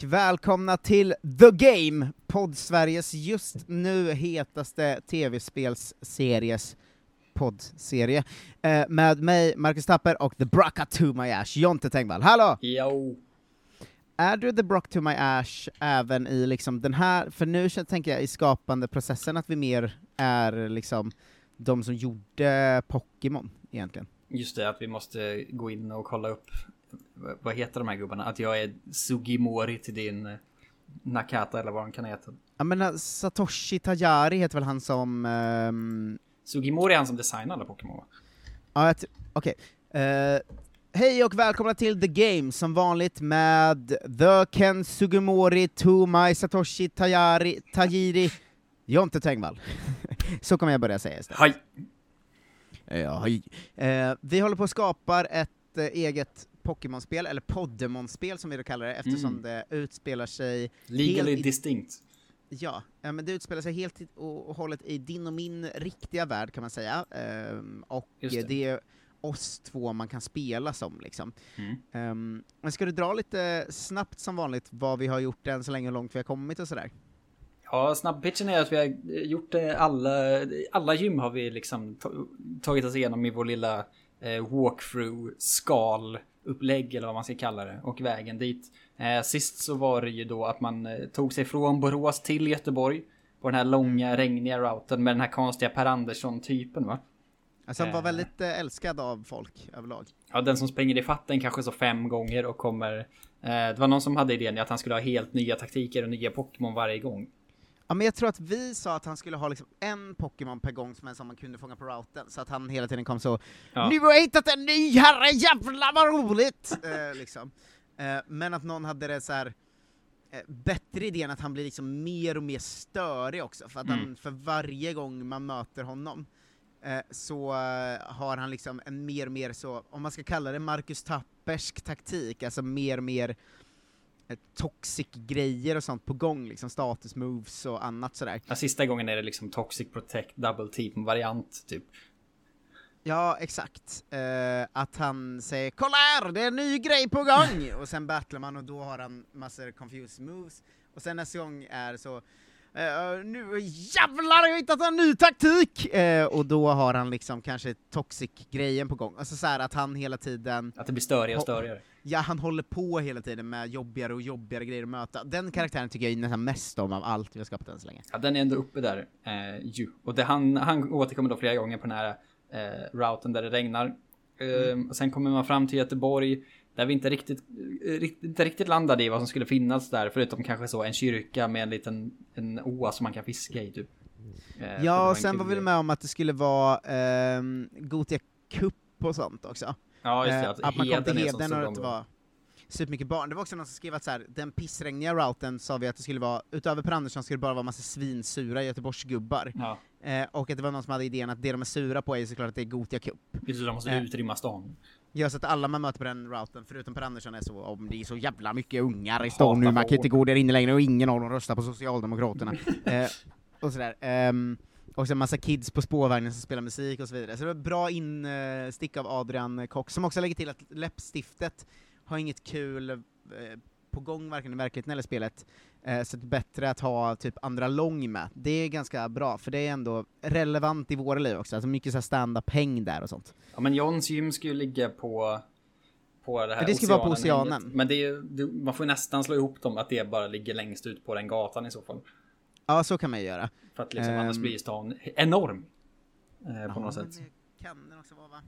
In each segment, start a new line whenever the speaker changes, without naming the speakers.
Och välkomna till The Game, podd-Sveriges just nu hetaste tv-spelsseries poddserie, eh, med mig, Marcus Tapper, och The Brocka to my ash, Jonte Tengvall. Hallå!
Jo.
Är du The Brock to my ash även i liksom den här, för nu tänker jag i skapandeprocessen att vi mer är liksom de som gjorde Pokémon, egentligen.
Just det, att vi måste gå in och kolla upp vad heter de här gubbarna? Att jag är Sugimori till din eh, Nakata eller vad de kan heta.
Jag menar, Satoshi Tajari heter väl han som... ehm,
Sugimori är han som designar alla Pokémon va?
Ja, jag t- okej. Eh, hej och välkomna till The Game, som vanligt med The Ken Sugimori, Tomai, Satoshi Tajari, Tajiri, Jonte Tengvall. Så kommer jag börja säga istället.
Hej!
Ja, hej. Eh, vi håller på att skapa ett eh, eget Pokémon-spel, eller Poddemon-spel som vi då kallar det, eftersom
Mm.
det utspelar sig
Legally
Helt
distinct.
Ja, eh, men det utspelar sig helt och hållet i din och min riktiga värld kan man säga, Ehm, och det.
det.
är oss två man kan spela som liksom.
Mm.
Um, men ska du dra lite snabbt som vanligt vad vi har gjort än så länge, hur långt vi har kommit och sådär?
Ja, snabbpitchen är att vi har eh, gjort det alla, alla gym har vi liksom ta- tagit oss igenom i vår lilla eh, walkthrough skal upplägg eller vad man ska kalla det och vägen dit. Eh, sist så var det ju då att man eh, tog sig från Borås till Göteborg på den här långa regniga routen med den här konstiga Per Andersson typen va?
Alltså han var
Eh.
väldigt älskad av folk överlag.
Ja, den som springer i fatten kanske så fem gånger och kommer. Det var någon som hade idén att han skulle ha helt nya taktiker och nya Pokémon varje gång.
Ja, men jag tror att vi sa att han skulle ha liksom en Pokémon per gång som, en som man kunde fånga på routen, så att han hela tiden kom så
Ja.
Nu har jag hittat en ny herre, jävlar vad roligt! eh, liksom. eh, men att någon hade det så här eh, bättre idén att han blir liksom mer och mer störig också, för att han
Mm.
för varje gång man möter honom eh, så eh, har han liksom en mer och mer så, om man ska kalla det Marcus Tappersk taktik, alltså mer och mer toxic grejer och sånt på gång, liksom status moves och annat sådär.
Ja, sista gången är det liksom Toxic Protect Double Team variant typ.
Ja, exakt. Eh, att han säger 'Kolla här, det är en ny grej på gång!' och sen battlar man och då har han massor confused moves, och sen nästa gång är så eh, 'Nu jävlar, jag har hittat en ny taktik!' Eh, och då har han liksom kanske toxic-grejen på gång. Alltså så här att han hela tiden,
Att det blir störigare och störigare.
ja han håller på hela tiden med jobbigare och jobbigare grejer att möta. Den karaktären tycker jag nästan mest om av allt vi har skapat än så länge.
Ja, den är ändå uppe där. Eh, ju. Och det, han, han återkommer då flera gånger på den här eh, routen där det regnar. Eh, och sen kommer man fram till Göteborg. Där vi inte riktigt, eh, inte riktigt landade i vad som skulle finnas där. Förutom kanske så en kyrka med en liten en å som man kan fiska i typ. Eh,
Ja, och sen var vi med om att det skulle vara ehm, Gothia Cup och sånt också.
Ja, just det.
Eh,
Att,
att man kom till
Heden
och det var supermycket barn. Det var också någon som skrev att så här, den pissregniga routen sa vi att det skulle vara, utöver Per Andersson skulle det bara vara massa svinsura Göteborgsgubbar.
Ja,
Eh, och att det var någon som hade idén att det de är sura på är såklart att det är Gothia Cup.
det, de måste
Eh.
utrymma stan.
Gör så att alla man möter på den routen, förutom Per Andersson, är så om det är så jävla mycket ungar i stan nu, man kan inte gå där inne längre och ingen av dem röstar på Socialdemokraterna. eh, och sådär. Ehm, och sen massa kids på spårvagnen som spelar musik och så vidare. Så det var bra instick av Adrian Kock, som också lägger till att läppstiftet har inget kul eh, på gång, varken i verkligheten eller spelet. Eh, så det är bättre att ha typ andra lång med. Det är ganska bra, för det är ändå relevant i våra liv också, alltså mycket så stand-up-häng där och sånt.
Ja, men Johns gym ska ju ligga på på det här
Ja, det ska vara på
oceanen. Men det är, du, man får ju nästan slå ihop dem att det bara ligger längst ut på den gatan i så fall.
Ja, så kan man ju göra.
För att liksom annars
Ehm.
blir stan enorm. Eh, på något
men
sätt.
det kan den också vara va?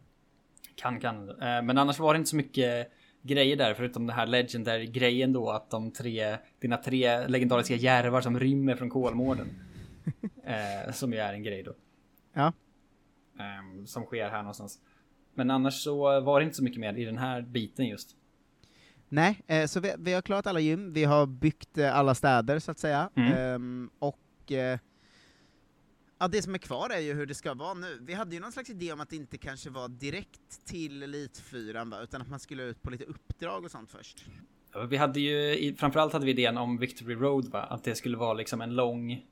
Kan, kan. Eh, men annars var det inte så mycket grejer där förutom det här legendary grejen då att de tre, dina tre legendariska järvar som rymmer från Kolmården. eh, som ju är en grej då.
Ja.
Ehm, som sker här någonstans. Men annars så var det inte så mycket mer i den här biten just.
Nej, eh, så vi, vi har klarat alla gym, vi har byggt eh, alla städer så att säga,
Mm.
Ehm, och eh, ja, det som är kvar är ju hur det ska vara nu. Vi hade ju någon slags idé om att det inte kanske var direkt till Elitfyran va, utan att man skulle ut på lite uppdrag och sånt först.
Vi hade ju, framförallt hade vi idén om Victory Road va? Att det skulle vara liksom en lång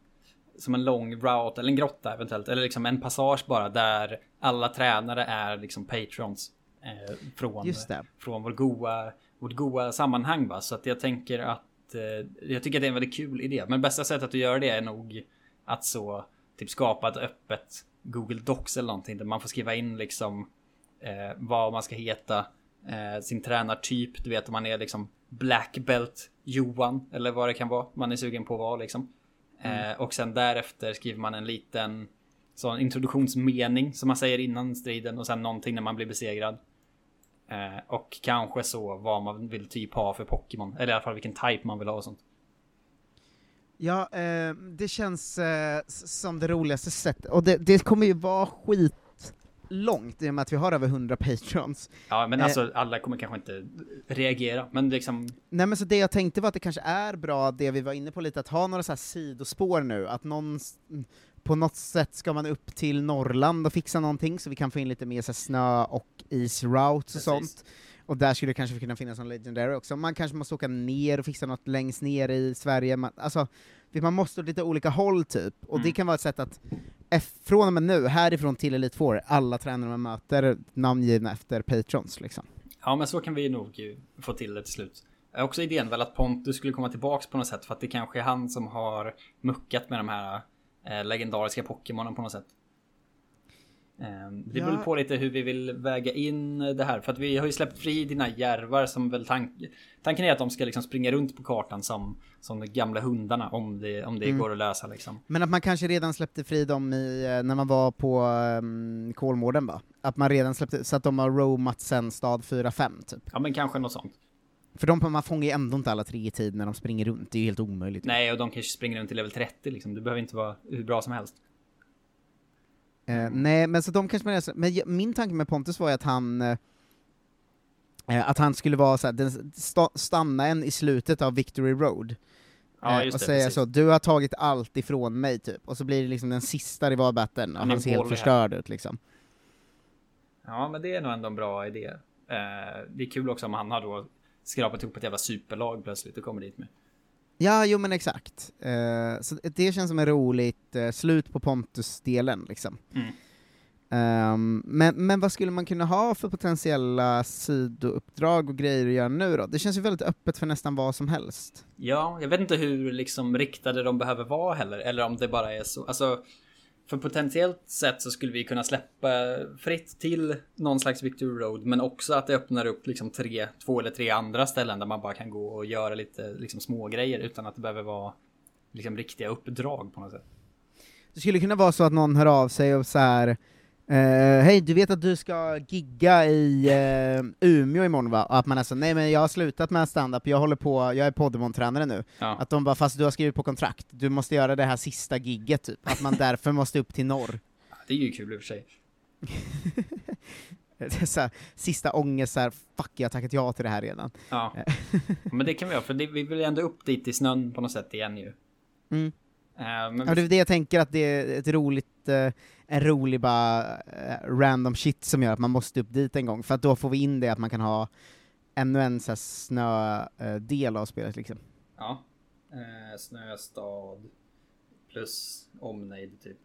som en lång route, eller en grotta eventuellt, eller liksom en passage bara där alla tränare är liksom patrons. Eh, från, från vår goa vårt goa sammanhang va. Så att jag tänker att eh, jag tycker att det är en väldigt kul idé. Men bästa sättet att göra det är nog att så typ skapa ett öppet Google Docs eller någonting där man får skriva in liksom eh, vad man ska heta, eh, sin tränartyp, du vet om man är liksom Black Belt Johan eller vad det kan vara man är sugen på att vara liksom. Mm. Eh, och sen därefter skriver man en liten sån introduktionsmening som man säger innan striden och sen någonting när man blir besegrad. Eh, och kanske så vad man vill typ ha för Pokémon, eller i alla fall vilken type man vill ha och sånt.
Ja, eh, det känns eh, som det roligaste sättet, och det, det kommer ju vara skit långt i och med att vi har över 100 patrons.
Ja, men alltså eh, alla kommer kanske inte reagera, men liksom...
Nej men så det jag tänkte var att det kanske är bra, det vi var inne på lite, att ha några så här sidospår nu, att någon på något sätt ska man upp till Norrland och fixa någonting så vi kan få in lite mer så snö och is routes och sånt. Och där skulle det kanske kunna finnas någon legendary också. Man kanske måste åka ner och fixa något längst ner i Sverige. Man, alltså, man måste åt lite olika håll typ, och mm. det kan vara ett sätt att från och med nu, härifrån till Elite Four, alla tränare man möter namngivna efter patrons liksom.
Ja men så kan vi nog få till det till slut. Också idén väl att Pontus skulle komma tillbaks på något sätt för att det kanske är han som har muckat med de här eh, legendariska Pokémonen på något sätt. Ehm, det beror ja. på lite hur vi vill väga in det här. För att vi har ju släppt fri dina järvar som väl tank tanken är att de ska liksom springa runt på kartan som, som de gamla hundarna om det, om det mm. går att lösa liksom.
Men att man kanske redan släppte fri dem i, eh, när man var på um, Kolmården va? Att man redan släppte, så att de har roamat sen stad 4-5 typ.
Ja men kanske något sånt.
För de, man fångar ju ändå inte alla tre i tid när de springer runt, det är ju helt omöjligt.
Nej, och de kanske springer runt till level 30 liksom, du behöver inte vara hur bra som helst.
Eh, nej, men så de kanske man men min tanke med Pontus var ju att han eh, att han skulle vara såhär, den, stanna en i slutet av Victory Road. Ja, eh, och säga precis. så, du har tagit allt ifrån mig typ, och så blir det liksom den sista rivalbattlen, och han ser helt förstörd ut liksom.
Ja, men det är nog ändå en bra idé. Eh, det är kul också om han har då skrapat ihop ett jävla superlag plötsligt och kommer dit med.
Ja, jo men exakt. Uh, så det känns som en roligt uh, slut på Pontus-delen liksom. Mm. Um, men, men vad skulle man kunna ha för potentiella sidouppdrag och grejer att göra nu då? Det känns ju väldigt öppet för nästan vad som helst.
Ja, jag vet inte hur liksom riktade de behöver vara heller, eller om det bara är så. Alltså, för potentiellt sett så skulle vi kunna släppa fritt till någon slags Victory Road, men också att det öppnar upp liksom tre, två eller tre andra ställen där man bara kan gå och göra lite liksom små grejer utan att det behöver vara liksom riktiga uppdrag på något sätt.
Det skulle kunna vara så att någon hör av sig och så här Uh, Hej, du vet att du ska gigga i uh, Umeå imorgon va? Och att man är så, nej men jag har slutat med stand-up, jag håller på, jag är Podemon-tränare nu. Ja. Att de bara, fast du har skrivit på kontrakt, du måste göra det här sista gigget typ, att man därför måste upp till norr.
Det är ju kul i och för sig.
här, sista ångest, så här, fuck jag har tackat ja till det här redan.
Ja, men det kan vi göra, för det, vi vill ändå upp dit i snön på något sätt igen ju.
Mm. Uh, men... Ja, det är det jag tänker, att det är ett roligt, uh, en rolig bara uh, random shit som gör att man måste upp dit en gång, för att då får vi in det att man kan ha ännu en så snö-del av spelet liksom.
Ja, snöstad plus omnejd typ.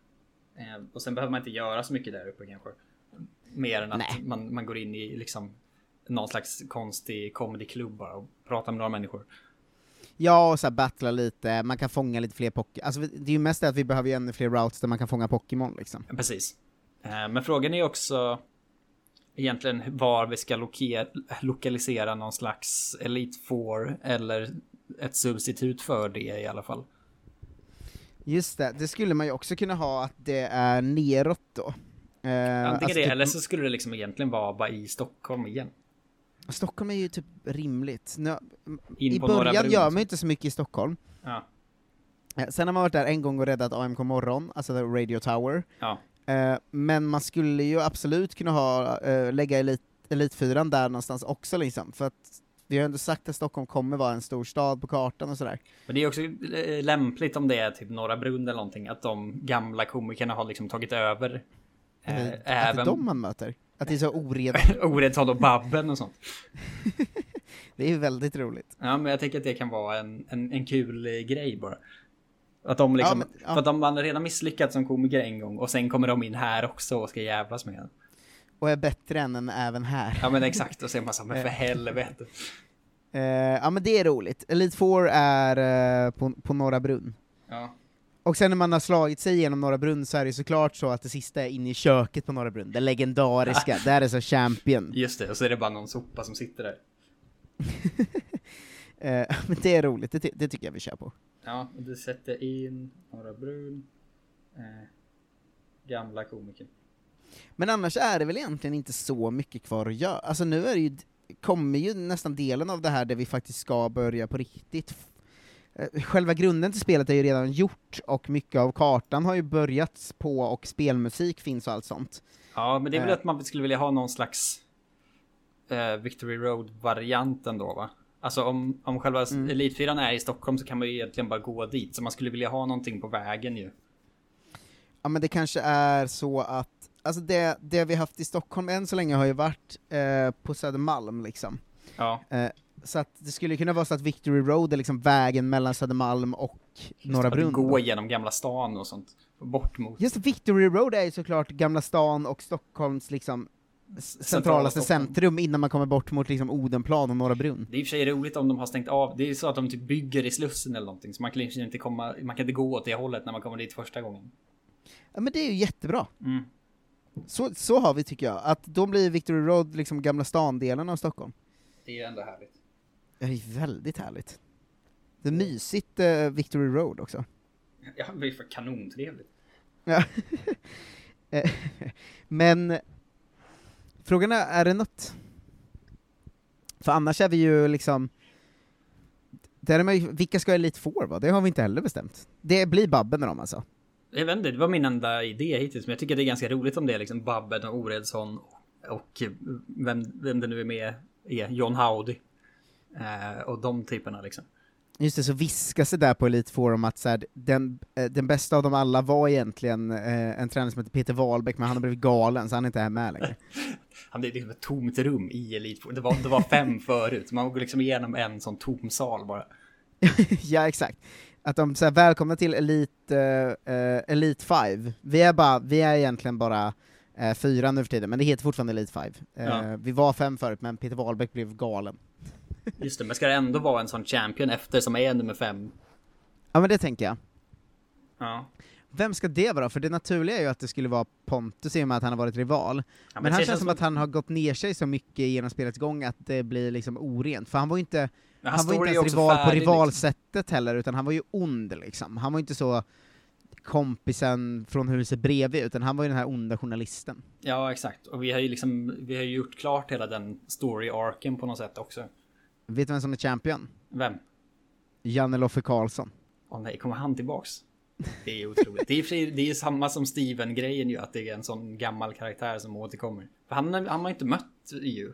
och sen behöver man inte göra så mycket där uppe kanske. Mer än att man, man går in i liksom någon slags konstig comedyklubb bara och pratar med några människor.
Ja, och så battla lite, man kan fånga lite fler Pokémon. Alltså det är ju mest det att vi behöver ju ännu fler routes där man kan fånga Pokémon liksom.
Precis. Eh, men frågan är också egentligen var vi ska loka lokalisera någon slags Elite Four eller ett substitut för det i alla fall.
Just det, det skulle man ju också kunna ha att det är neråt då.
Eh, Antingen alltså det, typ... eller så skulle det liksom egentligen vara bara i Stockholm igen.
Stockholm är ju typ rimligt. Nu, I början gör man ju inte så mycket i Stockholm. Ja. Sen har man varit där en gång och räddat AMK morgon, alltså Radio Tower. Ja. Eh, men man skulle ju absolut kunna ha, uh, lägga elit, Elitfyran där någonstans också liksom, för att vi har ändå sagt att Stockholm kommer vara en stor stad på kartan och sådär.
Men det är också eh, lämpligt om det är typ Norra Brunn eller någonting, att de gamla komikerna har liksom tagit över.
Eh, även... det är de man möter? Att det är så ored.
Oredtal och Babben och sånt.
det är ju väldigt roligt.
Ja, men jag tänker att det kan vara en, en, en kul eh, grej bara. Att de liksom, ja, men, ja. för att de har redan misslyckats som komiker en gång och sen kommer de in här också och ska jävlas med en.
Och är bättre än en även här.
Ja men exakt, och så är man så men för helvete.
Eh, ja men det är roligt. Elite Four är eh, på, på Norra Brunn.
Ja.
Och sen när man har slagit sig igenom Norra Brunn så är det såklart så att det sista är inne i köket på Norra Brunn, det legendariska, där är så champion.
Just det, och så är det bara någon sopa som sitter där.
Eh, men det är roligt, det, det tycker jag vi kör på.
Ja, och du sätter in Norra Brun. Eh, gamla komikern.
Men annars är det väl egentligen inte så mycket kvar att göra. Alltså nu är det ju, kommer ju nästan delen av det här där vi faktiskt ska börja på riktigt. Eh, Själva grunden till spelet är ju redan gjort, och mycket av kartan har ju börjat på, och spelmusik finns och allt sånt.
Ja, men det är väl
Eh.
att man skulle vilja ha någon slags eh, Victory Road-varianten då va? Alltså om, om själva
Mm.
Elitfyran är i Stockholm så kan man ju egentligen bara gå dit. Så man skulle vilja ha någonting på vägen ju.
Ja men det kanske är så att, alltså det, det vi haft i Stockholm än så länge har ju varit eh, på Södermalm liksom.
Ja,
Eh, så att det skulle kunna vara så att Victory Road är liksom vägen mellan Södermalm och Norra Brunn.
gå genom Gamla stan och sånt. Bort mot...
Just Victory Road är ju såklart Gamla stan och Stockholms liksom centralaste
Stockholm.
centrum innan man kommer bort mot liksom Odenplan och Norra Brunn.
Det är i och för sig roligt om de har stängt av. Det är ju så att de typ bygger i Slussen eller någonting. Så man kan liksom inte komma, man kan inte gå åt det hållet när man kommer dit första gången.
Ja men det är ju jättebra.
Mm.
Så, så har vi tycker jag, att då blir Victory Road liksom Gamla stan-delen av Stockholm.
Det är ändå härligt.
Det är väldigt härligt. Det är mysigt eh, Victory Road också.
Ja, det är för kanontrevligt.
Ja. Men frågan är, är det något? För annars är vi ju liksom där är man ju, vilka ska Elite Four vara? Det har vi inte heller bestämt. Det blir Babben med dem alltså.
Jag vet inte, det var min enda idé hittills. Men jag tycker det är ganska roligt om det är liksom Babben och Oredsson och vem, vem det nu är med är, John Howdy. Eh, och de typerna liksom.
Just det, så viskas det där på Elite om att så här, den, eh, den bästa av dem alla var egentligen eh, en tränare som heter Peter Wahlbeck, men han har blivit galen så han är inte här med längre.
Han är liksom ett tomt rum i Elite Four. Det var, det var fem förut. Man går liksom igenom en sån tom sal bara.
ja, exakt. Att de säger välkomna till Elite, eh, eh, Elite 5. Vi är, bara, vi är egentligen bara eh, fyra nu för tiden, men det heter fortfarande Elite 5. Eh,
Ja.
Vi var fem förut, men Peter Wahlbeck blev galen.
Just det, men ska det ändå vara en sån champion efter som är nummer fem?
Ja, men det tänker jag.
Ja.
Vem ska det vara? För det naturliga är ju att det skulle vara Pontus i och med att han har varit rival.
Ja,
men han
det
känns som att han har gått ner sig så mycket genom spelets gång att det blir liksom orent. För han var ju inte,
Men
han var inte ens rival på
färdig, liksom.
rivalsättet heller, utan han var ju ond liksom. Han var ju inte så kompisen från huset bredvid, utan han var ju den här onda journalisten.
Ja, exakt. Och vi har ju liksom, vi har gjort klart hela den story-arken på något sätt också.
Vet du vem som är champion?
Vem?
Janne Loffe Karlsson.
Åh nej, kommer han tillbaks? Det är otroligt. Det är, det är samma som Steven-grejen ju, att det är en sån gammal karaktär som återkommer. För han, han har inte mött ju.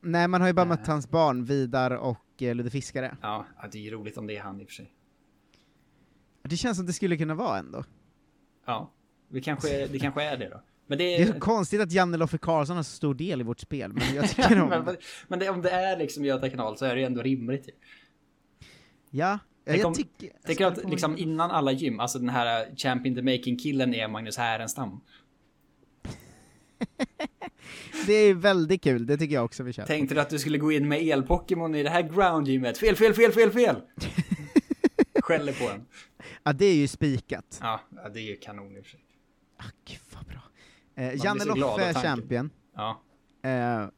Nej, man har ju bara
Nej.
mött hans barn, Vidar och eh, Ludde Fiskare.
Ja, ja, det är ju roligt om det är han i och för sig.
Det känns som det skulle kunna vara ändå.
Ja, vi kanske, det kanske är det då. Men det
Det är
är...
så konstigt att Janne Loffe Karlsson har så stor del i vårt spel, men jag tycker om
men men det, om det är liksom Göta kanal så är det ju ändå rimligt ju.
Ja, jag
om-
tycker...
Tänk att liksom innan alla gym, alltså den här Champion the Making killen är Magnus Härenstam.
Det är väldigt kul, det tycker jag också vi kör.
Tänkte du att du skulle gå in med el-Pokémon i det här ground-gymmet? Fel, fel, fel, fel, fel! Skäller på en.
Ja, det är ju spikat.
Ja, det är ju kanon i och för sig.
Ah, gud vad. Eh, Janne Loffe är champion.
Ja.
Eh,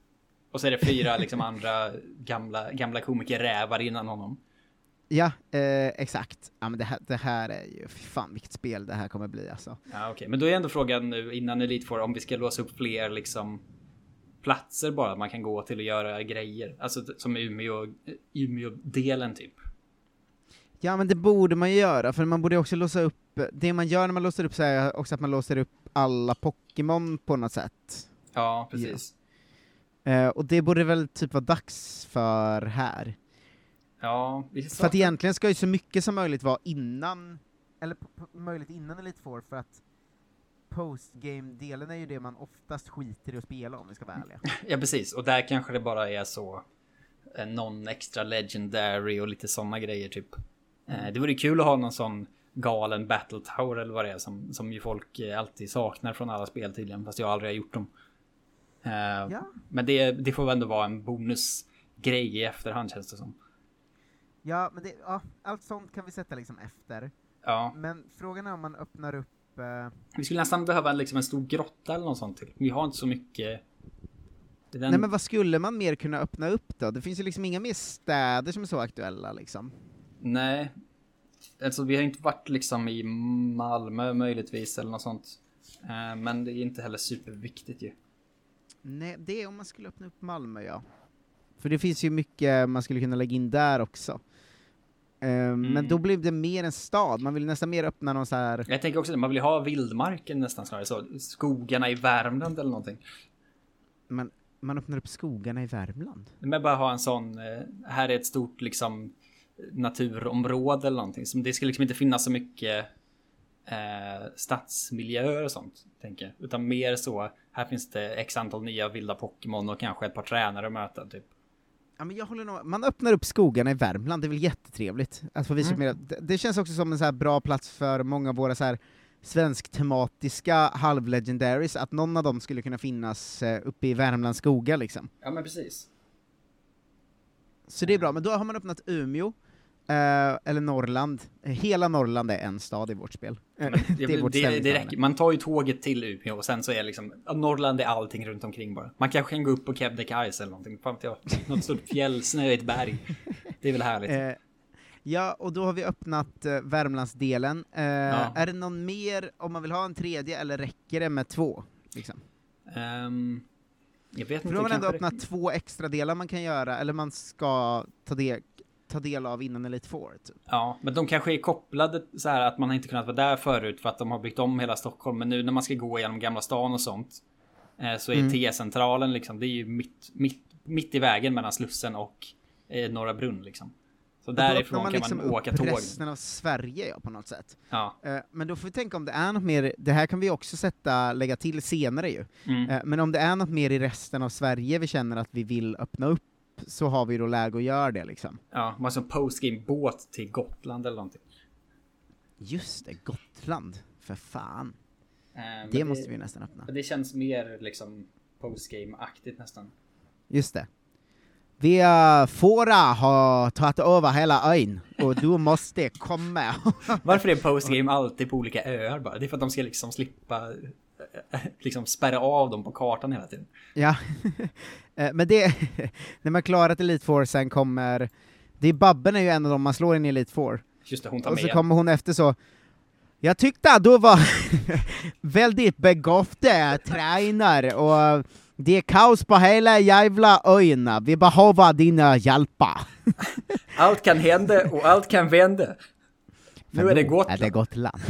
Och så är det fyra liksom andra gamla, gamla komiker-rävar innan honom.
ja, eh, exakt. Ja men det här, det här är ju, fy fan vilket spel det här kommer bli alltså.
Ja, okej. Men då är ändå frågan nu innan Elite Four om vi ska låsa upp fler liksom platser bara man kan gå till och göra grejer. Alltså som Umeå, Umeå-delen typ.
Ja men det borde man ju göra, för man borde också låsa upp, det man gör när man låser upp så är också att man låser upp alla Pokémon på något sätt.
Ja, precis.
Eh, och det borde väl typ vara dags för här.
Ja, vi
För att egentligen ska ju så mycket som möjligt vara innan, eller möjligt innan Elite Four, för att postgame-delen är ju det man oftast skiter i att spela om vi ska vara ärliga.
Ja, precis. Och där kanske det bara är så eh, någon extra legendary och lite sådana grejer typ. Eh, Det vore kul att ha någon sån galen battle tower eller vad det är som, som ju folk eh, alltid saknar från alla spel tydligen, fast jag aldrig har gjort dem. Eh,
Ja.
Men det, det får väl ändå vara en bonusgrej grej i efterhand känns det som.
Ja, men det, ja, allt sånt kan vi sätta liksom efter.
Ja,
Men frågan är om man öppnar upp... Eh,
vi skulle nästan behöva en, liksom en stor grotta eller något sånt till. Vi har inte så mycket. Den,
Nej men vad skulle man mer kunna öppna upp då? Det finns ju liksom inga mer städer som är så aktuella liksom.
Nej. Alltså vi har inte varit liksom i Malmö möjligtvis eller något sånt. Eh, Men det är inte heller superviktigt ju.
Nej, det är om man skulle öppna upp Malmö ja. För det finns ju mycket man skulle kunna lägga in där också. Eh, Men
Mm.
då blir det mer en stad, man vill nästan mer öppna någon så här
Jag tänker också att man vill ha vildmarken nästan snarare så. Skogarna i Värmland eller någonting.
man, man öppnar upp skogarna i Värmland.
Men bara ha en sån, eh, här är ett stort liksom naturområde eller någonting. Som det ska liksom inte finnas så mycket eh, stadsmiljöer och sånt. Tänker jag. Utan mer så, här finns det x antal nya vilda Pokémon och kanske ett par tränare att möta typ.
Ja, men jag håller nog, man öppnar upp skogarna i Värmland, det är väl jättetrevligt att få visa
Mm.
mer. Det, det känns också som en så här bra plats för många av våra så här svensk-tematiska halvlegendaries, att någon av dem skulle kunna finnas eh, uppe i Värmlands skogar liksom.
Ja men precis.
Så det är bra, men då har man öppnat Umeå, eh, eller Norrland. Hela Norrland är en stad i vårt spel.
Men
det vårt
det, det räcker. Man tar ju tåget till Umeå och sen så är liksom ja, Norrland är allting runt omkring bara. Man kanske kan gå upp på Kebnekaise eller någonting. Fan jag. Något stort fjäll, snö i ett berg. Det är väl härligt.
Eh, ja, och då har vi öppnat eh, Värmlandsdelen. Eh, Är det någon mer, om man vill ha en tredje, eller räcker det med två? Liksom?
Ehm, jag vet
För
inte.
då har man ändå
det-
öppnat två extra delar man kan göra, eller man ska ta, del, ta del av innan Elite Four. Typ.
Ja, men de kanske är kopplade så här att man inte kunnat vara där förut för att de har byggt om hela Stockholm. Men nu när man ska gå igenom Gamla stan och sånt eh, så är
Mm.
T-centralen liksom, det är ju mitt, mitt, mitt i vägen mellan Slussen och eh, Norra Brunn liksom. Så därifrån kan
liksom
man åka tåg.
resten av Sverige ja, på något sätt.
Ja.
Eh, men då får vi tänka om det är något mer, det här kan vi också sätta, lägga till senare ju.
Mm.
Eh, men om det är något mer i resten av Sverige vi känner att vi vill öppna upp, så har vi då läge att göra det liksom.
Ja, man som postgame båt till Gotland eller någonting.
Just det, Gotland. För fan.
Eh, men
Det måste vi nästan öppna.
Det känns mer liksom postgame-aktigt nästan.
Just det. Vi Fora har tagit över hela ön, och du måste komma.
Varför är postgame alltid på olika öar bara? Det är för att de ska liksom slippa liksom spärra av dem på kartan hela tiden.
ja, Eh, men det, när man klarat Elite Four sen kommer, det är Babben är ju en av dem man slår in i Elite Four,
Just det, hon tar
och
med.
så kommer hon efter så, jag tyckte att du var väldigt begåvd eh, tränare, och det är kaos på hela jävla ön, vi behöver dina hjälpa.
Allt kan hända och allt kan vända. Nu är det Gotland.
Är det Gotland.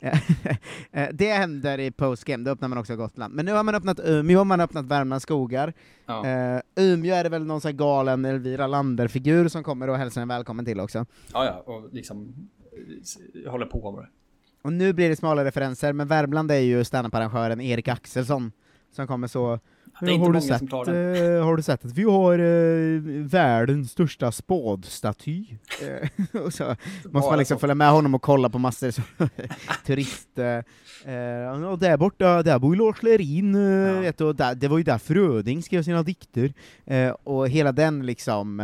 Det händer i postgame, då öppnar man också Gotland. Men nu har man öppnat Umeå, man har öppnat Värmlands skogar.
Ja.
Eh, Umeå är det väl någon sån här galen Elvira Lander-figur som kommer och hälsar en välkommen till också.
ja, ja, och liksom eh, håller på bara.
Och nu blir det smala referenser, men Värmland är ju standup-arrangören Erik Axelsson som kommer så
Det är inte
har, du sett,
som tar den.
eh, har du sett att vi har eh, världens största spadstaty? Eh, så måste man liksom följa med honom och kolla på massor så, turist... Eh, eh, och där borta, där bor ju Lars Lerin,
Ja.
vet du, där, det var ju där Fröding skrev sina dikter. Och hela den liksom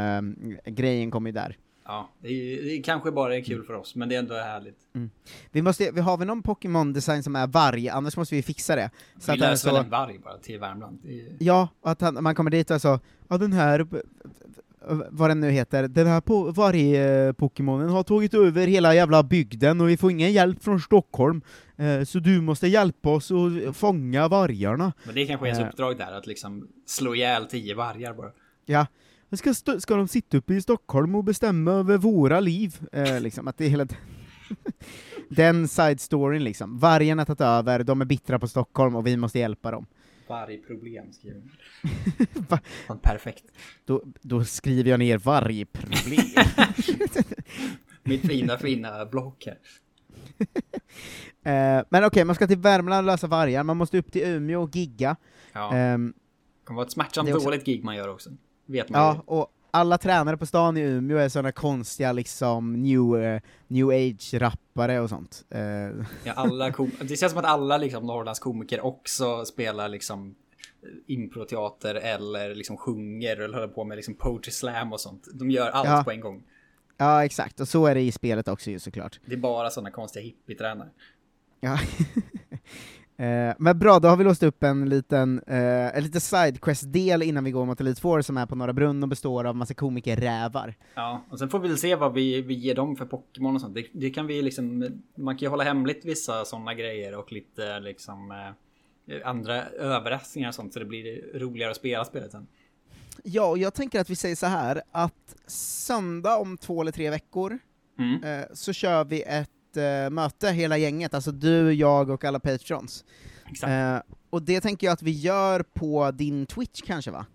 grejen kommer ju där.
Ja, det är, det är kanske bara är kul för oss, men det är ändå härligt.
Vi, måste, vi har vi någon Pokémon-design som är varg, annars måste vi fixa det. Så
Vi
är
löser väl
så,
en varg bara till Värmland. Är,
Ja, och att han, man kommer dit och så, ja den här, vad den nu heter, den här po varg-Pokémonen har tagit över hela jävla bygden och vi får ingen hjälp från Stockholm, eh, så du måste hjälpa oss att fånga vargarna.
men det kanske är ens
Eh.
uppdrag där, att liksom slå ihjäl tio vargar bara.
Ja, ska, ska de sitta uppe i Stockholm och bestämma över våra liv? Eh, liksom, att det är hela den side storyn liksom. Vargen har tagit över, de är bittra på Stockholm och vi måste hjälpa dem.
Vargproblem skriver.
Va?
Fan, Perfekt.
Då, då skriver jag ner vargproblem.
Mitt fina, fina block här.
Eh, men okej, man ska till Värmland och lösa vargar, man måste upp till Umeå och gigga.
Ja,
Ehm,
det kan vara ett smärtsamt
också-
dåligt gig man gör också. Vet man
ja, och alla tränare på stan i Umeå är såna konstiga liksom new, eh, new age-rappare och sånt. Eh,
Ja, alla det känns som att alla liksom Norrlands komiker också spelar liksom improteater eller liksom sjunger eller håller på med liksom poetry slam och sånt. De gör allt
Ja.
på en gång.
Ja, exakt. Och så är det i spelet också ju såklart.
Det är bara sådana konstiga hippietränare.
Ja. Eh, men bra, då har vi låst upp en liten, eh, en liten sidequest-del innan vi går mot Elite Four som är på Norra Brunn och består av massa komiker-rävar.
Ja, och sen får vi väl se vad vi, vi ger dem för Pokémon och sånt. Det, det kan vi liksom, man kan ju hålla hemligt vissa sådana grejer och lite liksom eh, andra överraskningar och sånt så det blir roligare att spela spelet sen.
Ja, och jag tänker att vi säger så här att söndag om två eller tre veckor
Mm.
eh, så kör vi ett eh, möte, hela gänget, alltså du, jag och alla patrons.
Exakt.
Eh, och det tänker jag att vi gör på din Twitch kanske va?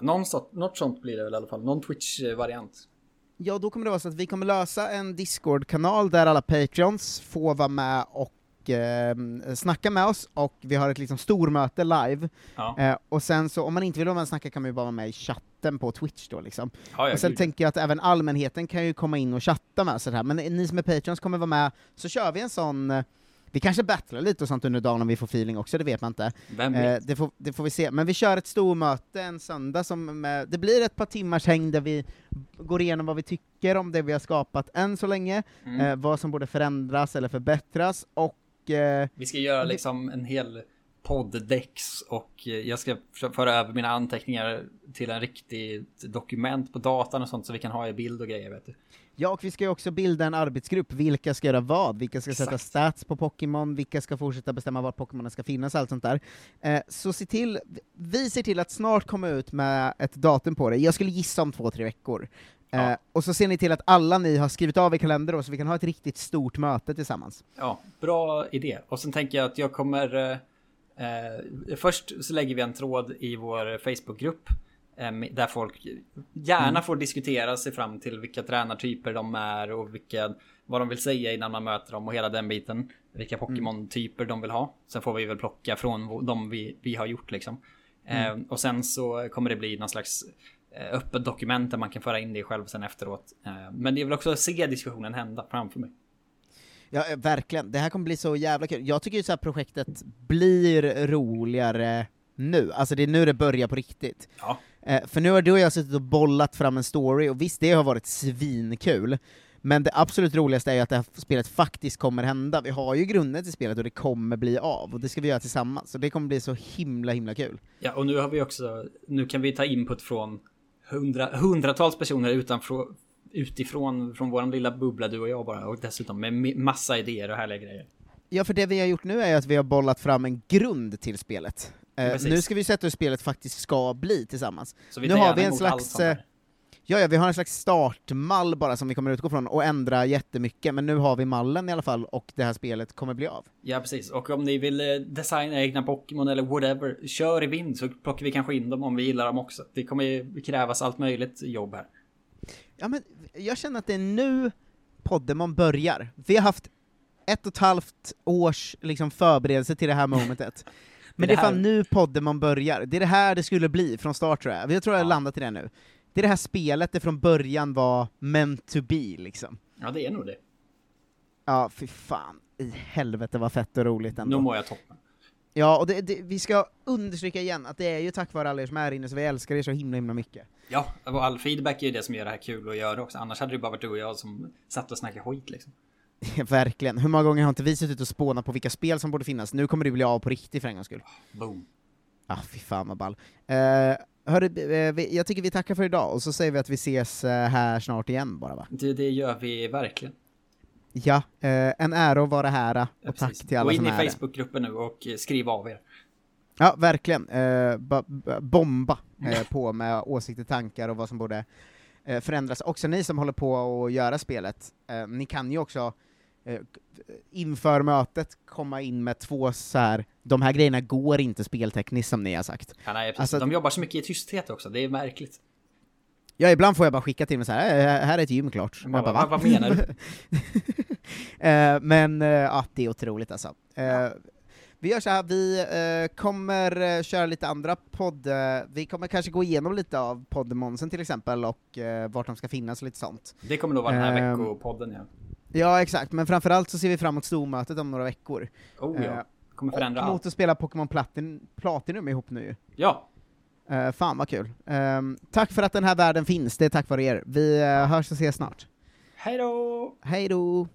Någon sort, något sånt blir det väl i alla fall. Någon Twitch-variant.
Ja, då kommer det vara så att vi kommer lösa en Discord-kanal där alla patrons får vara med och eh, snacka med oss, och vi har ett liksom stormöte live.
Ja,
Eh, och sen så, om man inte vill vara med och snacka kan man ju bara vara med i chatten på Twitch då liksom.
ja,
och sen
gud.
tänker jag att även allmänheten kan ju komma in och chatta med så här. men ni som är patrons kommer vara med, så kör vi en sån eh, vi kanske battlar lite och sånt under dagen om vi får feeling också, det vet man inte.
Vem
Eh,
vet?
det, får, det får vi se. Men vi kör ett stormöte en söndag som, eh, det blir ett par timmars häng där vi går igenom vad vi tycker om det vi har skapat än så länge,
Mm.
eh, vad som borde förändras eller förbättras, och eh,
Vi ska göra liksom en hel podddex och eh, jag ska föra över mina anteckningar till en riktigt dokument på datan och sånt så vi kan ha i bild och grejer vet du.
Ja, och vi ska ju också bilda en arbetsgrupp, vilka ska göra vad? Vilka ska sätta
Exakt.
stats på Pokémon, vilka ska fortsätta bestämma var Pokémonen ska finnas, allt sånt där. Eh, så se till, vi ser till att snart komma ut med ett datum på det, jag skulle gissa om två, tre veckor. Eh,
Ja.
och så ser ni till att alla ni har skrivit av i kalender då, så vi kan ha ett riktigt stort möte tillsammans.
Ja, bra idé. Och sen tänker jag att jag kommer... Eh, eh, först så lägger vi en tråd i vår Facebookgrupp. Eh, där folk gärna får diskutera sig fram till vilka tränartyper de är och vilka, vad de vill säga innan man möter dem och hela den biten. Vilka Pokémon-typer de vill ha. Sen får vi väl plocka från de vi, vi har gjort liksom. Eh, och sen så kommer det bli någon slags eh, öppet dokument där man kan föra in det själv sen efteråt. Eh, men jag vill också se diskussionen hända framför mig.
Ja, eh, verkligen. Det här kommer bli så jävla kul. Jag tycker ju så här projektet blir roligare nu, alltså det är nu det börjar på riktigt.
Ja.
Eh, för nu har du och jag suttit och bollat fram en story, och visst, det har varit svinkul, men det absolut roligaste är ju att det här spelet faktiskt kommer hända. Vi har ju grunden till spelet och det kommer bli av, och det ska vi göra tillsammans, så det kommer bli så himla himla kul.
Ja, och nu har vi också, nu kan vi ta input från hundra, hundratals personer utanför, utifrån, från våran lilla bubbla, du och jag bara, och dessutom med massa idéer och härliga grejer.
Ja, för det vi har gjort nu är att vi har bollat fram en grund till spelet. Eh, nu ska vi sätta hur spelet faktiskt ska bli tillsammans.
Så vi
Nu har vi en slags, eh, Ja, ja, vi har en slags startmall bara som vi kommer utgå från, och ändra jättemycket, men nu har vi mallen i alla fall, och det här spelet kommer bli av.
Ja, precis. Och om ni vill eh, designa egna Pokémon eller whatever, kör i vind så plockar vi kanske in dem om vi gillar dem också. Det kommer krävas allt möjligt jobb här.
Ja, men jag känner att det är nu Poddemon börjar. Vi har haft ett och ett halvt års liksom, förberedelse till det här momentet. Men det är
det
fan nu Poddemon börjar. Det är det här det skulle bli från start tror jag. Jag tror jag har landat i det nu. Det är det här spelet det från början var meant to be, liksom.
Ja, det är nog det.
Ja, fy fan. I helvete vad fett och roligt ändå.
Nu mår jag toppen.
Ja, och det, det, vi ska understryka igen att det är ju tack vare alla er som är inne, så vi älskar er så himla himla mycket.
Ja, och all feedback är ju det som gör det här kul att göra också. Annars hade det bara varit du och jag som satt och snackade skit liksom.
Verkligen. Hur många gånger har inte vi suttit och spånat på vilka spel som borde finnas? Nu kommer det bli av på riktigt för en gångs skull.
Boom.
Ah, fy fan vad ball. Uh, hörru, eh, jag tycker vi tackar för idag, och så säger vi att vi ses eh, här snart igen bara va?
Det, det gör vi verkligen.
Ja, eh, en ära att vara här, och
Ja,
tack till alla
Gå in
som
i
är här.
Facebookgruppen nu och eh, skriv av er.
Ja, verkligen. Eh, ba, ba, bomba eh, på med åsikter, tankar och vad som borde eh, förändras. Också ni som håller på att göra spelet, eh, ni kan ju också eh, inför mötet komma in med två så här. de här grejerna går inte speltekniskt som ni har sagt.
Ja, nej.
Alltså-
De jobbar så mycket i tysthet också, det är märkligt.
Ja, ibland får jag bara skicka till mig så här, "Eh, här är ett gym klart.
Jag bara, "Va- vad menar du?"
Eh, men ja, det är otroligt alltså. Eh, Vi gör så här, vi eh, kommer eh, köra lite andra podd... eh, vi kommer kanske gå igenom lite av poddemonsen till exempel, och eh, vart de ska finnas och lite sånt.
Det kommer nog vara den här
Ehm,
veckopodden ja.
Ja, exakt, men framförallt så ser vi fram emot stormötet om några veckor.
Oh
eh,
ja. Kommer förändra
och
allt.
mot att spela Pokémon Platin, Platinum ihop nu ju.
Ja,
Uh, fan vad kul. Ehm, tack för att den här världen finns, det är tack vare er. Vi uh, hörs och ses snart.
hej då!
Hej då!